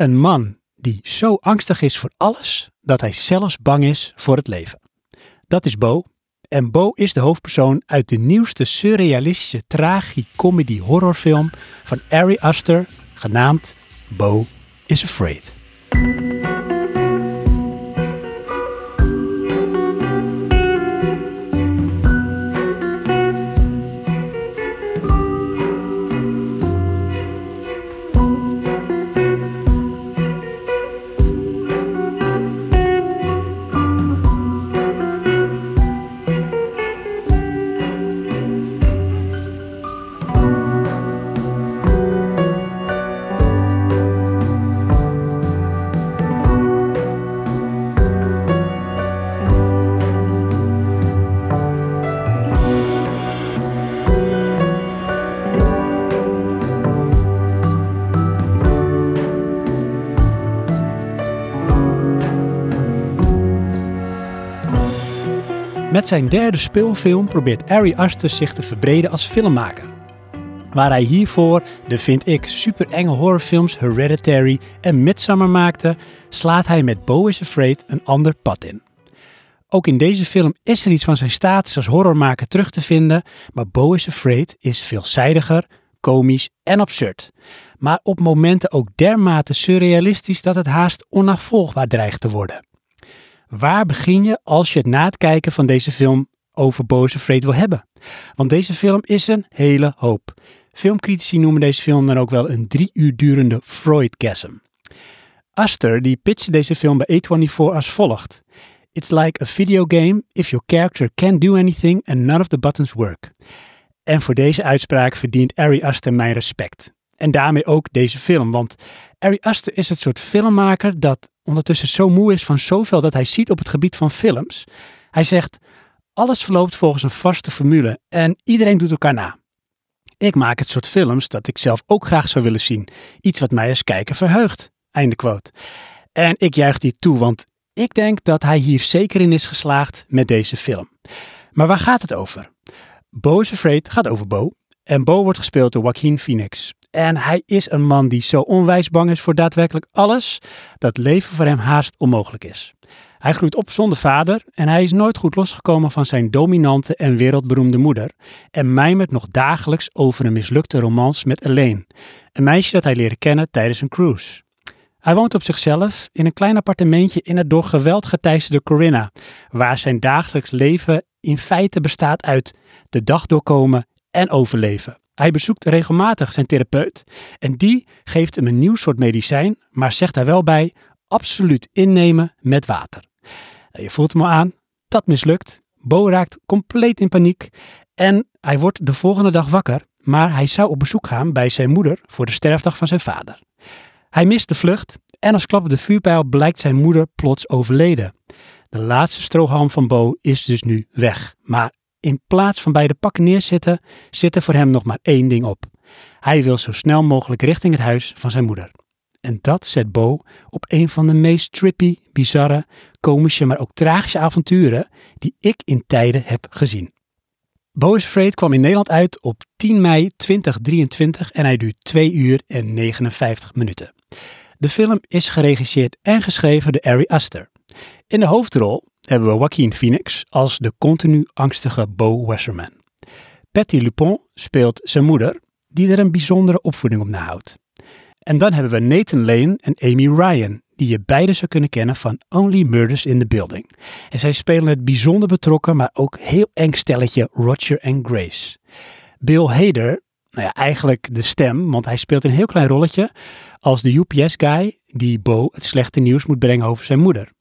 Een man die zo angstig is voor alles dat hij zelfs bang is voor het leven. Dat is Bo. En Bo is de hoofdpersoon uit de nieuwste surrealistische tragicomedy horrorfilm van Ari Aster, genaamd Bo is Afraid. Met zijn derde speelfilm probeert Ari Aster zich te verbreden als filmmaker. Waar hij hiervoor de, vind ik, super enge horrorfilms Hereditary en Midsommar maakte, slaat hij met Bo is Afraid een ander pad in. Ook in deze film is er iets van zijn status als horrormaker terug te vinden, maar Bo is Afraid is veelzijdiger, komisch en absurd. Maar op momenten ook dermate surrealistisch dat het haast onafvolgbaar dreigt te worden. Waar begin je als je het na het kijken van deze film over Boze Afraid wil hebben? Want deze film is een hele hoop. Filmcritici noemen deze film dan ook wel een drie uur durende Freudgasm. Aster die pitchte deze film bij A24 als volgt. It's like a video game if your character can't do anything and none of the buttons work. En voor deze uitspraak verdient Ari Aster mijn respect. En daarmee ook deze film, want Ari Aster is het soort filmmaker dat ondertussen zo moe is van zoveel dat hij ziet op het gebied van films. Hij zegt, alles verloopt volgens een vaste formule en iedereen doet elkaar na. Ik maak het soort films dat ik zelf ook graag zou willen zien. Iets wat mij als kijker verheugt. Einde quote. En ik juich die toe, want ik denk dat hij hier zeker in is geslaagd met deze film. Maar waar gaat het over? Bo is Afraid gaat over Bo. En Bo wordt gespeeld door Joaquin Phoenix. En hij is een man die zo onwijs bang is voor daadwerkelijk alles dat leven voor hem haast onmogelijk is. Hij groeit op zonder vader en hij is nooit goed losgekomen van zijn dominante en wereldberoemde moeder en mijmert nog dagelijks over een mislukte romance met Elaine, een meisje dat hij leerde kennen tijdens een cruise. Hij woont op zichzelf in een klein appartementje in het door geweld geteisterde Corinna, waar zijn dagelijks leven in feite bestaat uit de dag doorkomen en overleven. Hij bezoekt regelmatig zijn therapeut en die geeft hem een nieuw soort medicijn, maar zegt daar wel bij absoluut innemen met water. Je voelt hem al aan, dat mislukt. Bo raakt compleet in paniek en hij wordt de volgende dag wakker, maar hij zou op bezoek gaan bij zijn moeder voor de sterfdag van zijn vader. Hij mist de vlucht en als klap op de vuurpijl blijkt zijn moeder plots overleden. De laatste strohalm van Bo is dus nu weg, maar in plaats van bij de pakken neerzitten, zit er voor hem nog maar één ding op. Hij wil zo snel mogelijk richting het huis van zijn moeder. En dat zet Bo op een van de meest trippy, bizarre, komische, maar ook tragische avonturen die ik in tijden heb gezien. Bo is kwam in Nederland uit op 10 mei 2023 en hij duurt 2 uur en 59 minuten. De film is geregisseerd en geschreven door Ari Aster. In de hoofdrol hebben we Joaquin Phoenix als de continu angstige Bo Wasserman. Patty Lupon speelt zijn moeder, die er een bijzondere opvoeding op nahoudt. En dan hebben we Nathan Lane en Amy Ryan, die je beide zou kunnen kennen van Only Murders in the Building. En zij spelen het bijzonder betrokken, maar ook heel eng stelletje Roger en Grace. Bill Hader, nou ja, eigenlijk de stem, want hij speelt een heel klein rolletje als de UPS-guy die Bo het slechte nieuws moet brengen over zijn moeder.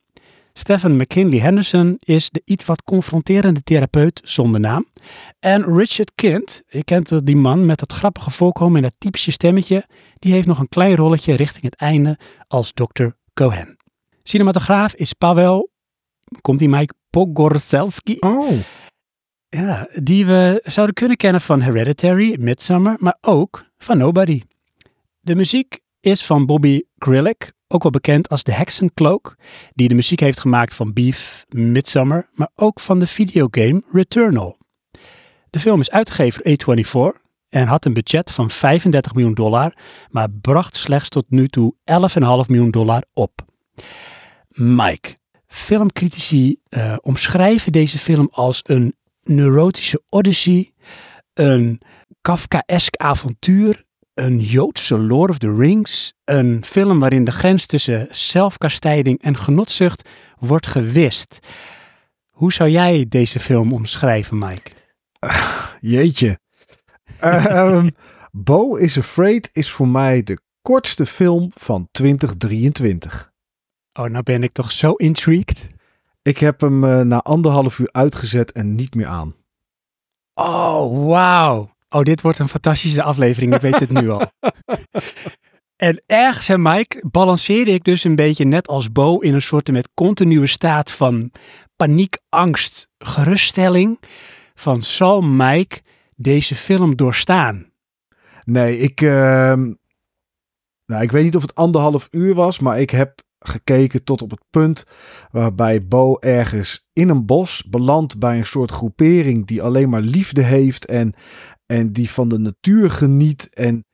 Stephen McKinley Henderson is de iets wat confronterende therapeut zonder naam. En Richard Kent, je kent die man met dat grappige voorkomen en dat typische stemmetje, die heeft nog een klein rolletje richting het einde als Dr. Cohen. Cinematograaf is Pavel, komt die Mike Pogorzelski. Oh. Ja, die we zouden kunnen kennen van Hereditary, Midsummer, maar ook van Nobody. De muziek is van Bobby Grillick, ook wel bekend als de Hexencloak, die de muziek heeft gemaakt van Beef, Midsummer, maar ook van de videogame Returnal. De film is uitgegeven door A24 en had een budget van 35 miljoen dollar, maar bracht slechts tot nu toe 11,5 miljoen dollar op. Mike, filmcritici uh, omschrijven deze film als een neurotische odyssey, een Kafkaesk avontuur, een Joodse Lord of the Rings, een film waarin de grens tussen zelfkastijding en genotzucht wordt gewist. Hoe zou jij deze film omschrijven, Mike? jeetje. um, Bo is Afraid is voor mij de kortste film van 2023. Oh, nou ben ik toch zo intrigued. Ik heb hem uh, na anderhalf uur uitgezet en niet meer aan. Oh, wauw. Oh, dit wordt een fantastische aflevering. Ik weet het nu al. En ergens, hè Mike, balanceerde ik dus een beetje net als Bo in een soort met continue staat van paniek, angst, geruststelling. Van zal Mike deze film doorstaan? Nee, ik, uh, nou, ik weet niet of het anderhalf uur was, maar ik heb gekeken tot op het punt waarbij Bo ergens in een bos belandt bij een soort groepering die alleen maar liefde heeft en, en die van de natuur geniet en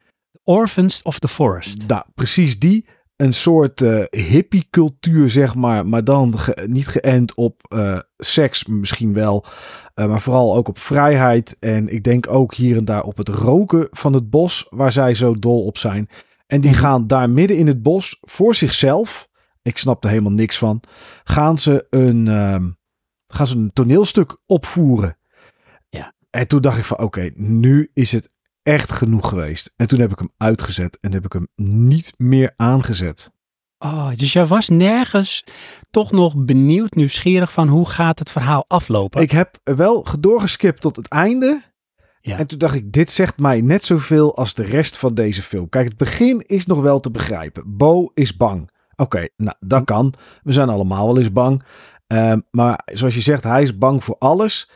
Orphans of the Forest. Nou, precies die. Een soort uh, hippie-cultuur, zeg maar. Maar dan niet geënt op uh, seks, misschien wel. Uh, maar vooral ook op vrijheid. En ik denk ook hier en daar op het roken van het bos, waar zij zo dol op zijn. En die mhm. gaan daar midden in het bos voor zichzelf. Ik snap er helemaal niks van. Gaan ze een, uh, gaan ze een toneelstuk opvoeren. En toen dacht ik van oké, nu is het echt genoeg geweest. En toen heb ik hem uitgezet en heb ik hem niet meer aangezet. Oh, dus jij was nergens toch nog benieuwd, nieuwsgierig van hoe gaat het verhaal aflopen? Ik heb wel doorgeskipt tot het einde. Ja. En toen dacht ik, dit zegt mij net zoveel als de rest van deze film. Kijk, het begin is nog wel te begrijpen. Bo is bang. Oké, nou, dat hm. kan. We zijn allemaal wel eens bang. Uh, maar zoals je zegt, hij is bang voor alles.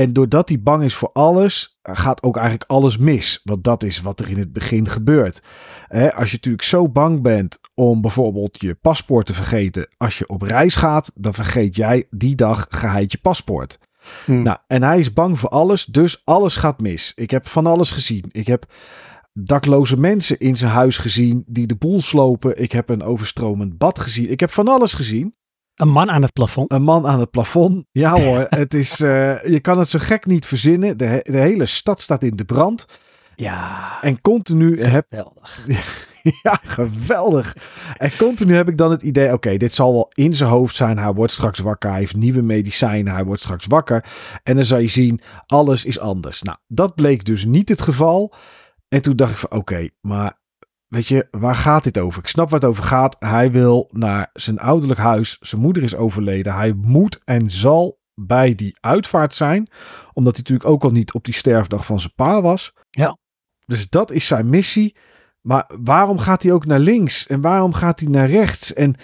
En doordat hij bang is voor alles, gaat ook eigenlijk alles mis. Want dat is wat er in het begin gebeurt. als je natuurlijk zo bang bent om bijvoorbeeld je paspoort te vergeten als je op reis gaat, dan vergeet jij die dag geheid je paspoort. Hmm. Nou, en hij is bang voor alles, dus alles gaat mis. Ik heb van alles gezien. Ik heb dakloze mensen in zijn huis gezien die de boel slopen. Ik heb een overstromend bad gezien. Ik heb van alles gezien. Een man aan het plafond. Een man aan het plafond. Ja hoor, het is, uh, je kan het zo gek niet verzinnen. De, de hele stad staat in de brand. Ja. En continu heb... Geweldig. ja, geweldig. En continu heb ik dan het idee, oké, dit zal wel in zijn hoofd zijn. Hij wordt straks wakker, hij heeft nieuwe medicijnen, hij wordt straks wakker. En dan zal je zien, alles is anders. Nou, dat bleek dus niet het geval. En toen dacht ik van, oké, maar weet je, waar gaat dit over? Ik snap waar het over gaat. Hij wil naar zijn ouderlijk huis. Zijn moeder is overleden. Hij moet en zal bij die uitvaart zijn. Omdat hij natuurlijk ook al niet op die sterfdag van zijn pa was. Ja. Dus dat is zijn missie. Maar waarom gaat hij ook naar links? En waarom gaat hij naar rechts? En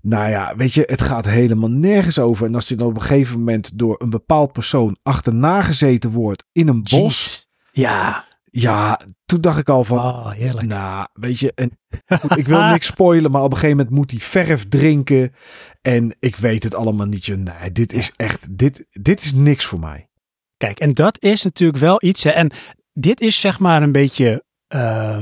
nou ja, weet je, het gaat helemaal nergens over. En als hij dan op een gegeven moment door een bepaald persoon achterna gezeten wordt in een bos. Ja. Ja, toen dacht ik al van, oh, heerlijk. nou, weet je, en, ik wil niks spoilen, maar op een gegeven moment moet hij verf drinken. En ik weet het allemaal niet. Nee, dit is echt, dit, dit is niks voor mij. Kijk, en dat is natuurlijk wel iets. Hè, en dit is zeg maar een beetje, uh,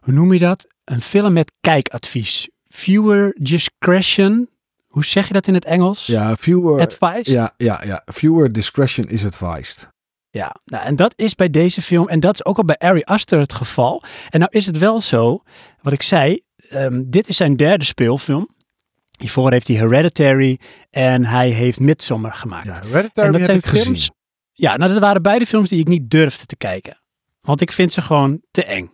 hoe noem je dat? Een film met kijkadvies. Viewer discretion. Hoe zeg je dat in het Engels? Ja, viewer. Advised? Ja, ja, ja. Viewer discretion is advised. Ja, nou, en dat is bij deze film, en dat is ook al bij Ari Aster het geval. En nou is het wel zo, wat ik zei, um, dit is zijn derde speelfilm. Hiervoor heeft hij Hereditary en hij heeft Midsommar gemaakt. Ja, Hereditary en dat zijn films. Gezien. Ja, nou dat waren beide films die ik niet durfde te kijken. Want ik vind ze gewoon te eng.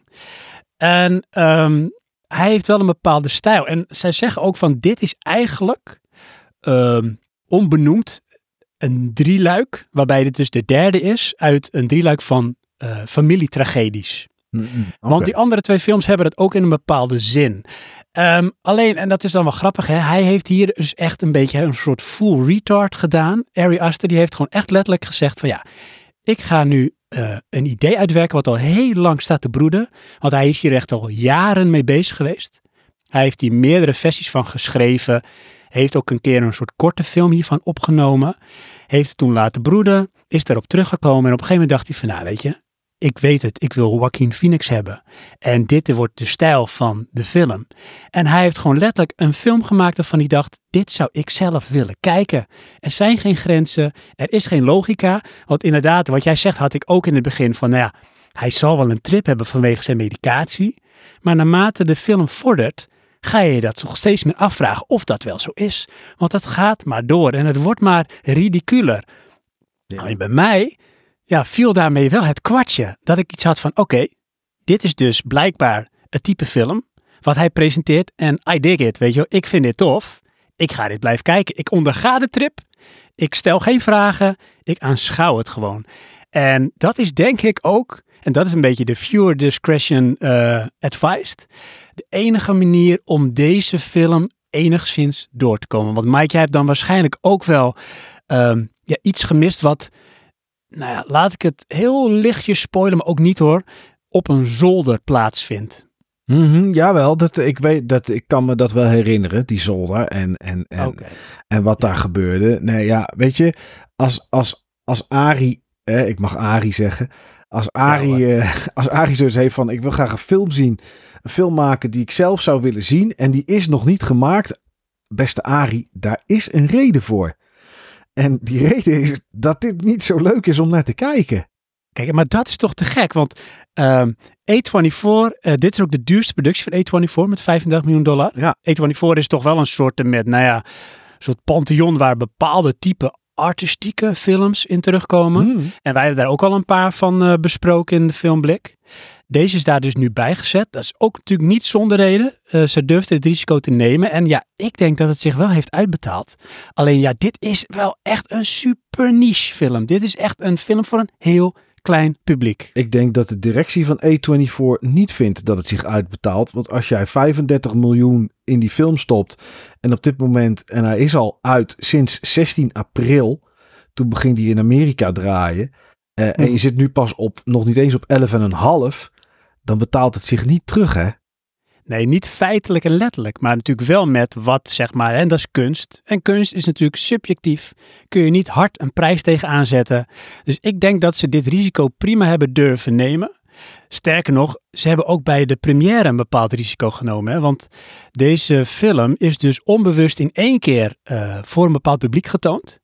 En um, hij heeft wel een bepaalde stijl. En zij zeggen ook van dit is eigenlijk um, onbenoemd een drieluik, waarbij dit dus de derde is uit een drieluik van uh, familietragedies. Mm Want die andere twee films hebben het ook in een bepaalde zin. Um, alleen, en dat is dan wel grappig, hè, hij heeft hier dus echt een beetje een soort full retard gedaan. Ari Aster, die heeft gewoon echt letterlijk gezegd van ja, ik ga nu uh, een idee uitwerken wat al heel lang staat te broeden. Want hij is hier echt al jaren mee bezig geweest. Hij heeft hier meerdere versies van geschreven. Heeft ook een keer een soort korte film hiervan opgenomen. Heeft het toen laten broeden. Is daarop teruggekomen. En op een gegeven moment dacht hij van, nou weet je, ik weet het, ik wil Joaquin Phoenix hebben. En dit wordt de stijl van de film. En hij heeft gewoon letterlijk een film gemaakt waarvan hij dacht, dit zou ik zelf willen kijken. Er zijn geen grenzen, er is geen logica. Want inderdaad, wat jij zegt had ik ook in het begin van, nou ja, hij zal wel een trip hebben vanwege zijn medicatie. Maar naarmate de film vordert, ga je je dat nog steeds meer afvragen of dat wel zo is. Want het gaat maar door en het wordt maar ridiculer. Ja. bij mij ja, viel daarmee wel het kwartje. Dat ik iets had van, oké, dit is dus blijkbaar het type film wat hij presenteert. En I dig it, weet je wel. Ik vind dit tof. Ik ga dit blijven kijken. Ik onderga de trip. Ik stel geen vragen. Ik aanschouw het gewoon. En dat is denk ik ook, en dat is een beetje de viewer discretion uh, advised, de enige manier om deze film enigszins door te komen. Want Mike, jij hebt dan waarschijnlijk ook wel um, ja, iets gemist wat nou ja, laat ik het heel lichtjes spoilen, maar ook niet hoor, op een zolder plaatsvindt. Mm jawel, dat, ik, weet, dat, ik kan me dat wel herinneren, die zolder en, en, en, en wat daar gebeurde. Nee, ja, weet je, als, als, als Ari, ik mag Ari zeggen, als Ari, ja, uh, als Ari zoiets heeft van, ik wil graag een film zien, een film maken die ik zelf zou willen zien en die is nog niet gemaakt, beste Ari, daar is een reden voor. En die reden is dat dit niet zo leuk is om naar te kijken. Kijk, maar dat is toch te gek, want A24, uh, dit is ook de duurste productie van A24 met 35 miljoen dollar. Ja. A24 is toch wel een soort met, nou ja, een soort pantheon waar bepaalde type artistieke films in terugkomen. Hmm. En wij hebben daar ook al een paar van uh, besproken in de filmblik. Deze is daar dus nu bijgezet. Dat is ook natuurlijk niet zonder reden. Uh, ze durfde het risico te nemen. En ja, ik denk dat het zich wel heeft uitbetaald. Alleen ja, dit is wel echt een super niche film. Dit is echt een film voor een heel klein publiek. Ik denk dat de directie van A24 niet vindt dat het zich uitbetaalt. Want als jij 35 miljoen in die film stopt en op dit moment, en hij is al uit sinds 16 april, toen begint hij in Amerika draaien. Uh, En je zit nu pas op, nog niet eens op 11,5 dan betaalt het zich niet terug, hè? Nee, niet feitelijk en letterlijk, maar natuurlijk wel met wat, zeg maar, en dat is kunst. En kunst is natuurlijk subjectief. Kun je niet hard een prijs tegen aanzetten. Dus ik denk dat ze dit risico prima hebben durven nemen. Sterker nog, ze hebben ook bij de première een bepaald risico genomen. Hè? Want deze film is dus onbewust in één keer uh, voor een bepaald publiek getoond.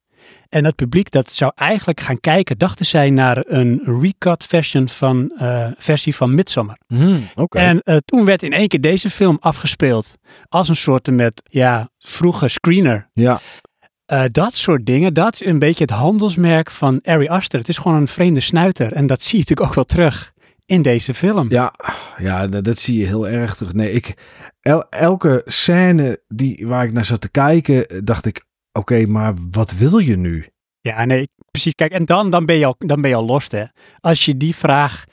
En het publiek dat zou eigenlijk gaan kijken, dachten zij naar een recut version van, uh, versie van Midsommar. Mm, En uh, toen werd in één keer deze film afgespeeld als een soort met, ja, vroege screener. Ja. Uh, dat soort dingen, dat is een beetje het handelsmerk van Ari Aster. Het is gewoon een vreemde snuiter. En dat zie je natuurlijk ook wel terug in deze film. Ja, ja dat, zie je heel erg terug. Nee, ik, el, elke scène die, waar ik naar zat te kijken, dacht ik, Oké, maar wat wil je nu? Ja, nee, precies. Kijk, en dan, dan, ben, je al, dan ben je al lost, hè. Als je, die vraag,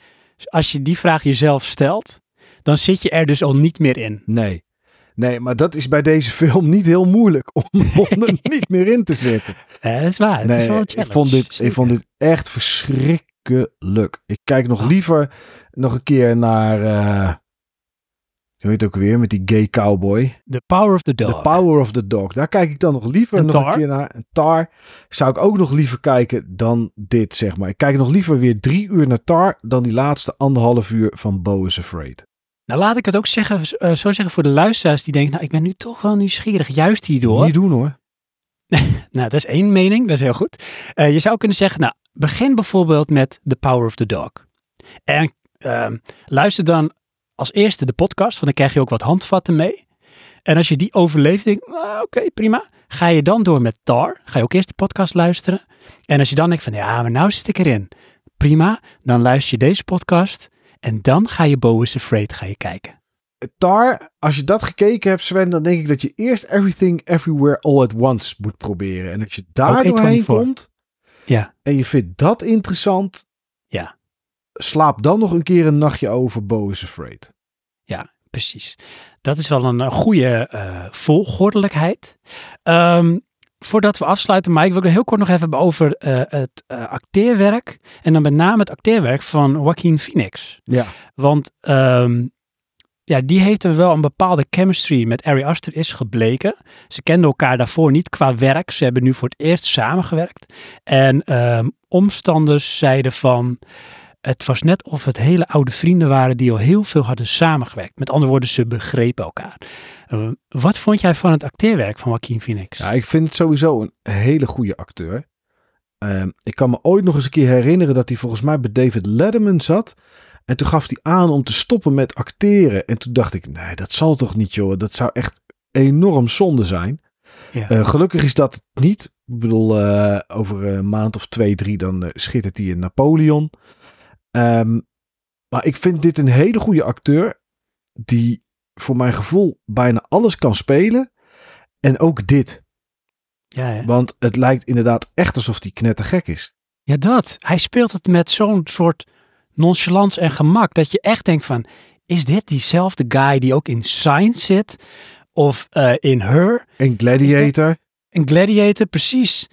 als je die vraag jezelf stelt, dan zit je er dus al niet meer in. Nee. Nee, maar dat is bij deze film niet heel moeilijk om, om er niet meer in te zitten. Ja, dat is waar. Nee, is wel ik, vond dit, ik vond dit echt verschrikkelijk. Ik kijk nog liever nog een keer naar... Uh, hoe heet het ook weer, met die gay cowboy. The Power of the Dog. The Power of the Dog. Daar kijk ik dan nog liever nog een keer naar. Een Tar zou ik ook nog liever kijken dan dit, zeg maar. Ik kijk nog liever weer drie uur naar Tar dan die laatste anderhalf uur van Bo is Afraid. Nou, laat ik het ook zeggen, uh, zo zeggen voor de luisteraars die denken, nou, ik ben nu toch wel nieuwsgierig, juist hierdoor. Niet doen hoor. nou, dat is één mening, dat is heel goed. Uh, je zou kunnen zeggen, nou, begin bijvoorbeeld met The Power of the Dog. En uh, luister dan als eerste de podcast, want dan krijg je ook wat handvatten mee. En als je die overleeft, denk ah, oké, prima. Ga je dan door met Tar, ga je ook eerst de podcast luisteren. En als je dan denkt van, ja, maar nou zit ik erin. Prima, dan luister je deze podcast en dan ga je Bo is Afraid ga je kijken. Tar, als je dat gekeken hebt, Sven, dan denk ik dat je eerst Everything Everywhere All at Once moet proberen. En als je daar doorheen komt ja. en je vindt dat interessant, ja slaap dan nog een keer een nachtje over Bo is Afraid. Ja, precies. Dat is wel een, goede uh, volgordelijkheid. Um, voordat we afsluiten, Mike, wil ik heel kort nog even hebben over uh, het uh, acteerwerk. En dan met name het acteerwerk van Joaquin Phoenix. Ja. Want um, ja, die heeft er wel een bepaalde chemistry met Ari Aster is gebleken. Ze kenden elkaar daarvoor niet qua werk. Ze hebben nu voor het eerst samengewerkt. En um, omstanders zeiden van Het was net of het hele oude vrienden waren die al heel veel hadden samengewerkt. Met andere woorden, ze begrepen elkaar. Uh, wat vond jij van het acteerwerk van Joaquin Phoenix? Ja, ik vind het sowieso een hele goede acteur. Uh, ik kan me ooit nog eens een keer herinneren dat hij volgens mij bij David Letterman zat. En toen gaf hij aan om te stoppen met acteren. En toen dacht ik, nee, dat zal toch niet, joh. Dat zou echt enorm zonde zijn. Ja. Uh, gelukkig is dat niet. Ik bedoel, uh, over een maand of twee, drie, dan schittert hij in Napoleon. Um, maar ik vind dit een hele goede acteur. Die voor mijn gevoel bijna alles kan spelen. En ook dit. Ja? Want het lijkt inderdaad echt alsof hij knettergek is. Ja, dat. Hij speelt het met zo'n soort nonchalance en gemak. Dat je echt denkt van, is dit diezelfde guy die ook in Science zit? Of uh, in Her? In Gladiator. In Gladiator, precies.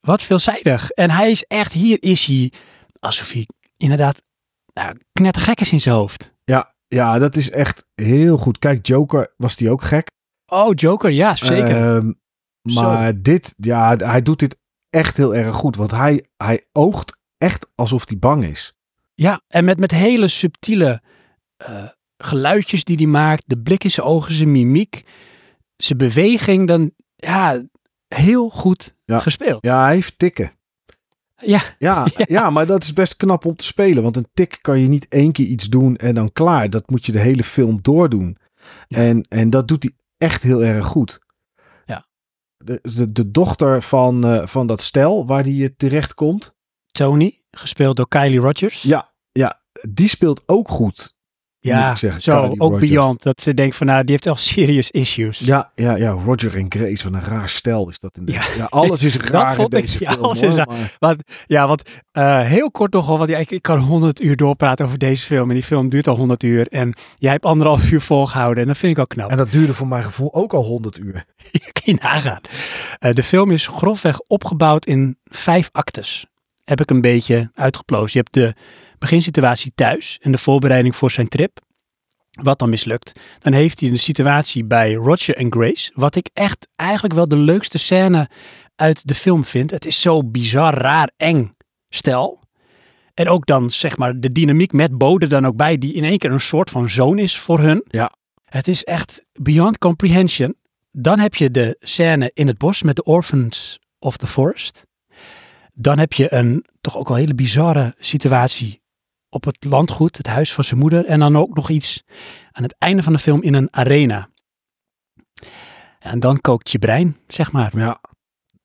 Wat veelzijdig. En hij is echt, hier is hij alsof hij inderdaad nou, knettergek is in zijn hoofd. Ja, ja, dat is echt heel goed. Kijk, Joker was die ook gek. Oh, Joker, ja, zeker. Uh, maar Zo. dit, ja, hij doet dit echt heel erg goed. Want hij, hij oogt echt alsof hij bang is. Ja, en met, met hele subtiele uh, geluidjes die hij maakt. De blik in zijn ogen, zijn mimiek. Zijn beweging, dan ja, heel goed ja. gespeeld. Ja, hij heeft tikken. Ja. Ja, ja. ja, maar dat is best knap om te spelen. Want een tik kan je niet één keer iets doen en dan klaar. Dat moet je de hele film doordoen. Ja. En, en dat doet hij echt heel erg goed. Ja. De, de, de dochter van, uh, van dat stel waar hij terecht komt. Tony, gespeeld door Kylie Rogers. Ja, ja, die speelt ook goed. Ja, zeggen, zo, ook Rogers. Beyond. Dat ze denkt van, nou, die heeft wel serious issues. Ja, ja, ja. Roger en Grace, wat een raar stel is dat. In de, ja. ja, alles is raar in deze ik, film. Alles hoor, is maar... want, ja, want uh, heel kort nogal, want ja, ik, ik kan 100 uur doorpraten over deze film. En die film duurt al 100 uur. En jij hebt anderhalf uur volgehouden. En dat vind ik al knap. En dat duurde voor mijn gevoel ook al 100 uur. kan je nagaan. Uh, de film is grofweg opgebouwd in vijf actes. Heb ik een beetje uitgeplozen. Je hebt de beginsituatie thuis en de voorbereiding voor zijn trip wat dan mislukt, dan heeft hij de situatie bij Roger en Grace, wat ik echt eigenlijk wel de leukste scène uit de film vind. Het is zo bizar, raar, eng stel. En ook dan zeg maar de dynamiek met Bode dan ook bij, die in één keer een soort van zoon is voor hun. Ja. Het is echt beyond comprehension. Dan heb je de scène in het bos met de Orphans of the Forest. Dan heb je een toch ook wel hele bizarre situatie op het landgoed, het huis van zijn moeder. En dan ook nog iets aan het einde van de film in een arena. En dan kookt je brein, zeg maar. Ja.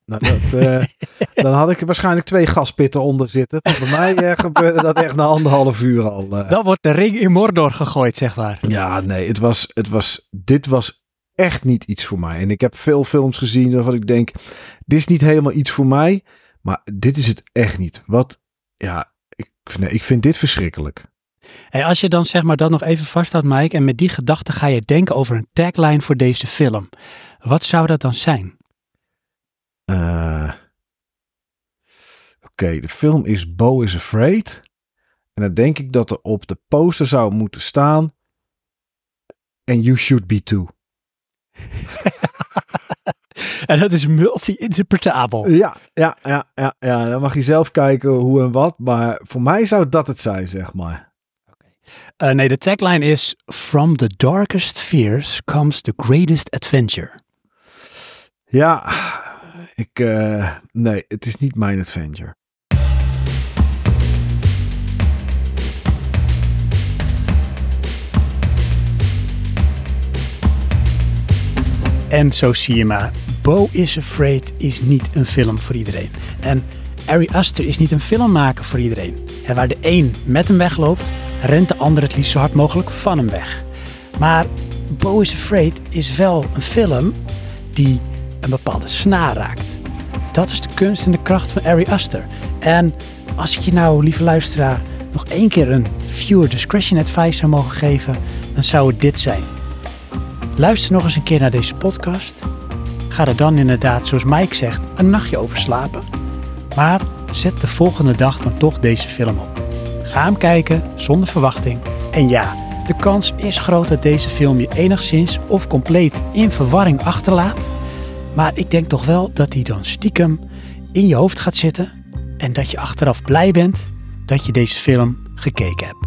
Nou, dat, uh, dan had ik er waarschijnlijk twee gaspitten onder zitten. Want bij mij uh, gebeurde dat echt na anderhalf uur al. Uh. Dan wordt de ring in Mordor gegooid, zeg maar. Ja, nee, het was, het was, dit was echt niet iets voor mij. En ik heb veel films gezien waarvan ik denk, dit is niet helemaal iets voor mij. Maar dit is het echt niet. Wat, ja, ik, nee, ik vind dit verschrikkelijk. Hey, als je dan zeg maar dat nog even vasthoudt, Mike, en met die gedachte ga je denken over een tagline voor deze film. Wat zou dat dan zijn? Uh, Oké, okay, de film is Bo is Afraid. En dan denk ik dat er op de poster zou moeten staan. And you should be too. en dat is multi-interpretabel. Ja, ja, ja, ja, ja, dan mag je zelf kijken hoe en wat. Maar voor mij zou dat het zijn, zeg maar. Uh, nee, de tagline is: From the darkest fears comes the greatest adventure. Ja, ik. Uh, nee, het is niet mijn adventure. En zo zie je maar. Bo is Afraid is niet een film voor iedereen. En Ari Aster is niet een filmmaker voor iedereen. En waar de een met hem wegloopt, rent de ander het liefst zo hard mogelijk van hem weg. Maar Bo is Afraid is wel een film die een bepaalde snaar raakt. Dat is de kunst en de kracht van Ari Aster. En als ik je nou, lieve luisteraar, nog één keer een viewer discretion advice zou mogen geven, dan zou het dit zijn. Luister nog eens een keer naar deze podcast. Ga er dan inderdaad, zoals Mike zegt, een nachtje over slapen. Maar zet de volgende dag dan toch deze film op. Ga hem kijken zonder verwachting. En ja, de kans is groot dat deze film je enigszins of compleet in verwarring achterlaat. Maar ik denk toch wel dat hij dan stiekem in je hoofd gaat zitten. En dat je achteraf blij bent dat je deze film gekeken hebt.